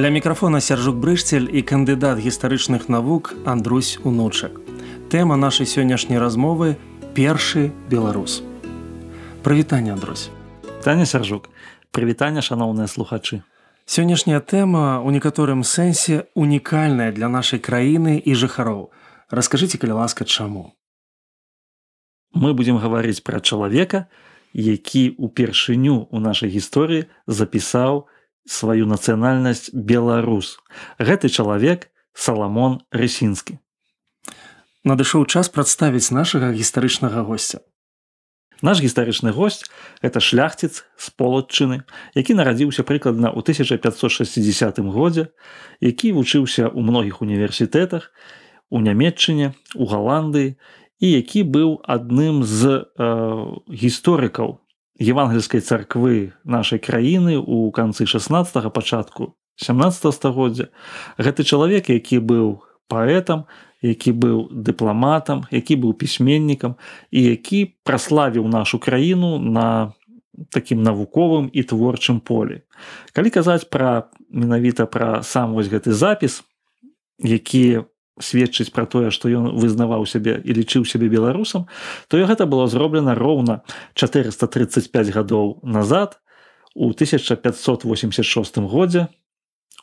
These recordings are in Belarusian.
Для мікрафона сяржук брышцель і кандыдат гістарычных навук Андрусь унучак. Тэма нашай сённяшняй размовы першы беларус. Прывітанне Андрусь. Таня сяржук, прывітанне шаноўныя слухачы. Сённяшняя тэма у некаторым сэнсе унікальная для нашай краіны і жыхароў. Раскажыце калі ласка чаму. Мы будзем гаварыць пра чалавека, які ўпершыню ў нашай гісторыі запісаў, сваю нацыянальнасць беларус. Гэты чалавек саламон рысінскі. Надышоў час прадставіць нашага гістарычнага гостця наш гістарычны госць это шляхціц з полачыны які нарадзіўся прыкладна ў 1560 годзе які вучыўся ў многіх універсітэтах у нямметчыне у галандыі і які быў адным з э, гісторыкаў евангельскай царквы нашай краіны у канцы 16 пачатку 17 стагоддзя. Гэты чалавек які быў паэтам які быў дыпламатам які быў пісьменнікам і які праславіў нашу краіну на такім навуковым і творчым полі. Калі казаць пра менавіта пра сам вось гэты запіс які сведчыць пра тое што ён вызнаваў сябе і лічыў сябе беларусам то гэта было зроблена роўна 435 гадоў назад у 1586 годзе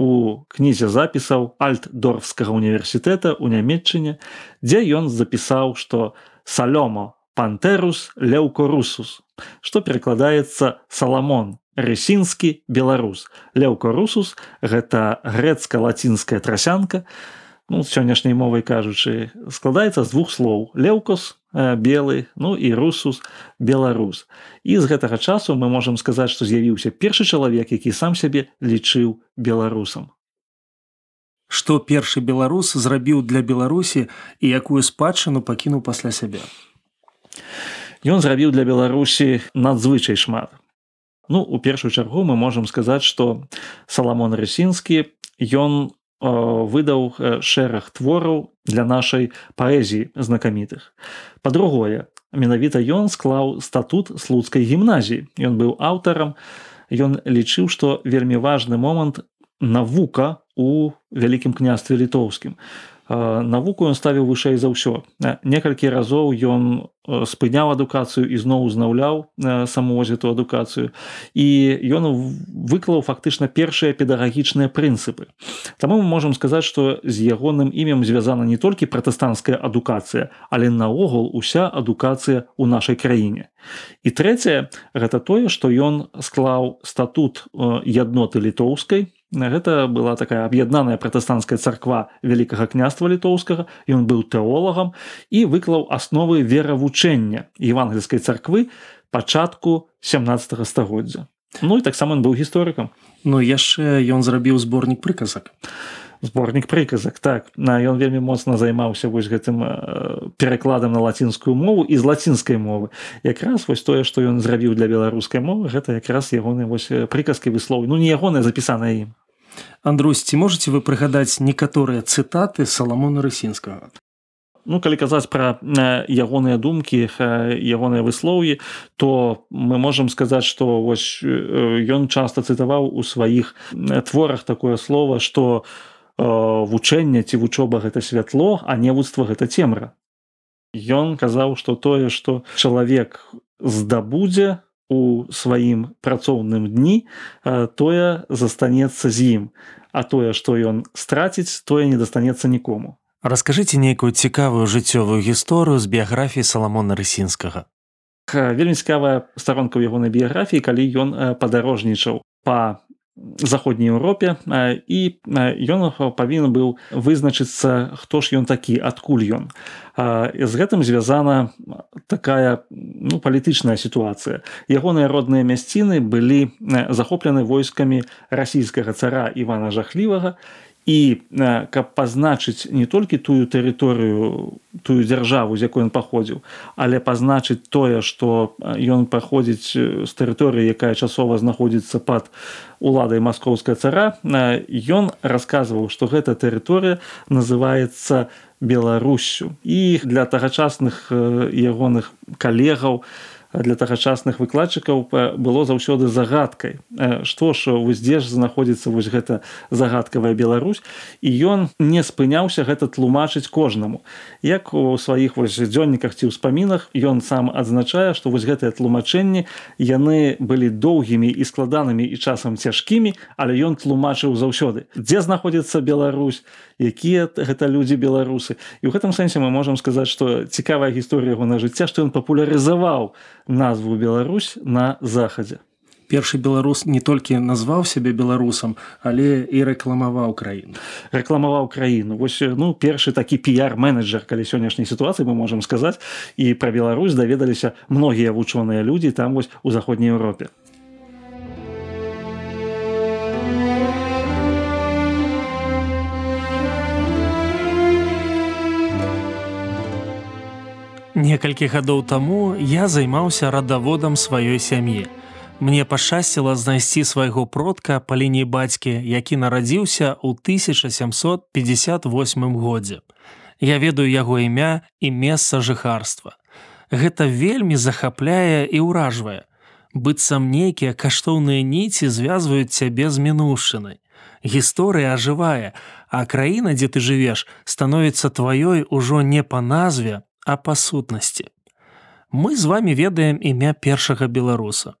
у кнізе запісаў альтдорфскага універсітэта ў нямметчыне дзе ён запісаў што салёма пантерус леўкорусус што перакладаецца саламон рэсінскі беларус леўкорусус гэта грэцка-лацінская трасянка ну, сённяшняй мовай кажучы складаецца з двух слоў. Леўкос белы ну і русус беларус. І з гэтага часу мы можемм сказаць што з'явіўся першы чалавек які сам сябе лічыў беларусам. Што першы беларус зрабіў для беларусі і якую спадчыну пакінуў пасля сябе? Ён зрабіў для беларусі надзвычай шмат. Ну у першую чаргу мы можемм сказаць што саламон рысінскі ён Э, выдаў э, шэраг твораў для нашай паэзіі знакамітых. Па-другое, менавіта ён склаў статут слуцкай гімназіі. Ён быў аўтарам, Ён лічыў, што вельмі важны момант навука у вялікім княстве літоўскім навуку ён ставіў вышэй за ўсё. Некалькі разоў ён спыняў адукацыю і зноў узнаўляў самозіту адукацыю. І ён выклаў фактычна першыя педагагічныя прынцыпы. Таму мы можемм сказаць што з ягоным імем звязана не толькі пратэстанцкая адукацыя але наогул уся адукацыя ў нашай краіне. І трэцяе гэта тое што ён склаў статут ядноты літоўскай гэта была такая аб'яднаная пратэстанцкая царква вялікага княства літоўскага ён быў тэолагам і выклаў асновы веравучэння евангельскай царквы пачатку 17 стагоддзя. Ну і таксама он быў гісторыкам. Ну яшчэ ён зрабіў зборнік прыказак. Зборнік прыказак так. На ён вельмі моцна займаўся вось гэтым перакладам на лацінскую мову і з лацінскай мовы. Якраз вось тое што ён зрабіў для беларускай мовы гэта якраз ягоны вось прыказкі выслоў ну не ягоная запісаная ім Андрусь ці можете вы прыгадаць некаторыя цытаты саламона рысінскага? Ну, калі казаць пра ягоныя думкі ягоныя выслоўі то мы можемм сказаць што вось ён часта цытаваў у сваіх творах такое слово што вучэнне ці вучоба гэта святло а невуцтва гэта цемра. Ён казаў што тое што чалавек здабудзе у сваім працоўным дні тое застанецца з ім. А тое што ён страціць тое не дастанецца нікому. Расскажыце нейкую цікавую жыццёвую гісторыю з біяграфіі саламона рысінскага. Вельмі цікавая старонка ў ягонай біяграфіі калі ён падарожнічаў па заходняй Еўропе і ён павінен быў вызначыцца хто ж ён такі адкуль ён. З гэтым звязана такая ну, палітычная сітуацыя. Ягоныя родныя мясціны былі захоплены войскамі расійскага цара Івана жахлівага і каб пазначыць не толькі тую тэрыторыю тую дзяржаву з якой ён паходзіў але пазначыць тое што ён праходзіць з тэрыторыі якая часова знаходзіцца пад уладай маскоўская цара ён расказваў што гэта тэрыторыя называется беларусю. І для тагачасных ягоных калегаў у для тагачасных выкладчыкаў было заўсёды загадкай што ж вось дзе ж знаходзіцца вось гэта загадкавая Беларусь. І ён не спыняўся гэта тлумачыць кожнаму. Як у сваіх вось дзённіках ці ўспамінах ён сам адзначае што вось гэтыя тлумачэнні яны былі доўгімі і складанымі і часам цяжкімі але ён тлумачыў заўсёды. Дзе знаходзіцца Беларусь якія гэта людзі беларусы і ў гэтым сэнсе мы можемм сказаць што цікавая гісторыя яго на жыцця што ён папулярызаваў назву Беларусь на захадзе. Першы беларус не толькі назваў сябе беларусам, але і рэкламаваў краіну. Рэкламаваў краіну. Вось ну, першы такі піяр-менеджер, калі сённяшняй сітуацыі мы можам сказаць і пра Беларусь даведаліся многія вучоныя людзі там вось у заходняй Еўропе. Некалькі гадоў таму я займаўся радаводам сваёй сям'і. Мне пашчасціла знайсці свайго продка па лініі бацькі, які нарадзіўся ў 1758 годзе. Я ведаю яго імя і месца жыхарства. Гэта вельмі захапляе і ўражвае. Быццам нейкія каштоўныя ніці звязваюць цябе з мінушчынай. Гісторыя ажывае, а краіна, дзе ты жывеш, становіцца тваёй ужо не па назве, па сутнасці. Мы з вами ведаем імя першага беларуса.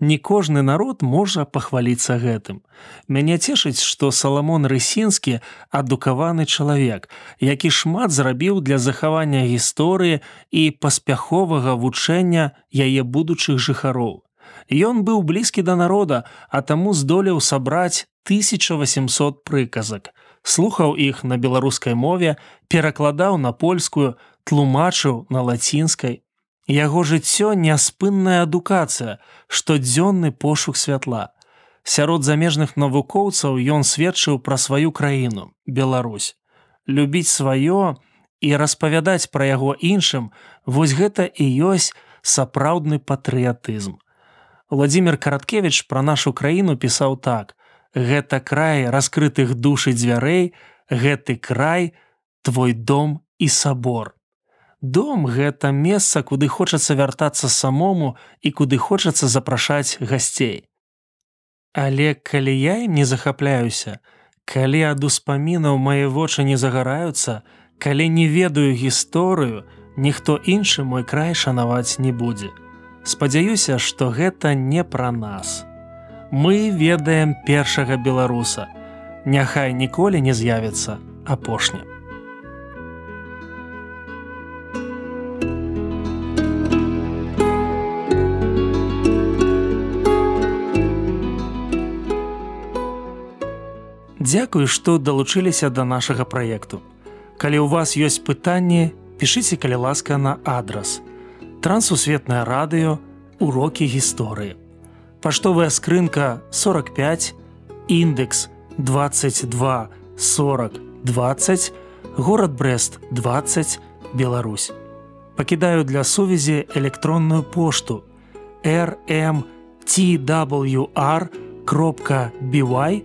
Не кожны народ можа пахваліцца гэтым. Мяне цешыць, што Саламон Рысінскі адукаваны чалавек, які шмат зрабіў для захавання гісторыі і паспяховага вучэння яе будучых жыхароў. Ён быў блізкі да народа, а таму здолеў сабраць 1800 прыказак. Слухаў іх на беларускай мове, перакладаў на польскую, тлумачыў на лацінскай. Яго жыццё няспынная адукацыя, штодзённы пошук святла. Сярод замежных навукоўцаў ён сведчыў пра сваю краіну, Беларусь. Любіць сваё і распавядаць пра яго іншым, вось гэта і ёсць сапраўдны патрыятызм. Владимир Караткевич пра нашу краіну пісаў так: Гэта край раскрытых душы дзвярэй, гэты край, твой дом і сабор. Дом гэта месца, куды хочацца вяртацца самому і куды хочацца запрашаць гасцей. Але калі я ім не захапляюся, калі ад успамінаў мае вочы не загараюцца, калі не ведаю гісторыю, ніхто іншы мой край шанаваць не будзе. Спадзяюся, што гэта не пра нас. Мы ведаем першага беларуса. Няхай ніколі не з'явіцца апошнім. Дзякую, што далучыліся да нашага праекту. Калі ў вас ёсць пытанні, пішыце калі ласка на адрас. Трансусветнае радыё, урокі гісторыі. Паштовая скрынка 45, індекс 22 40 20, горад Брест 20, Беларусь. Пакідаю для сувязі электронную пошту rmtwr кропка бівай,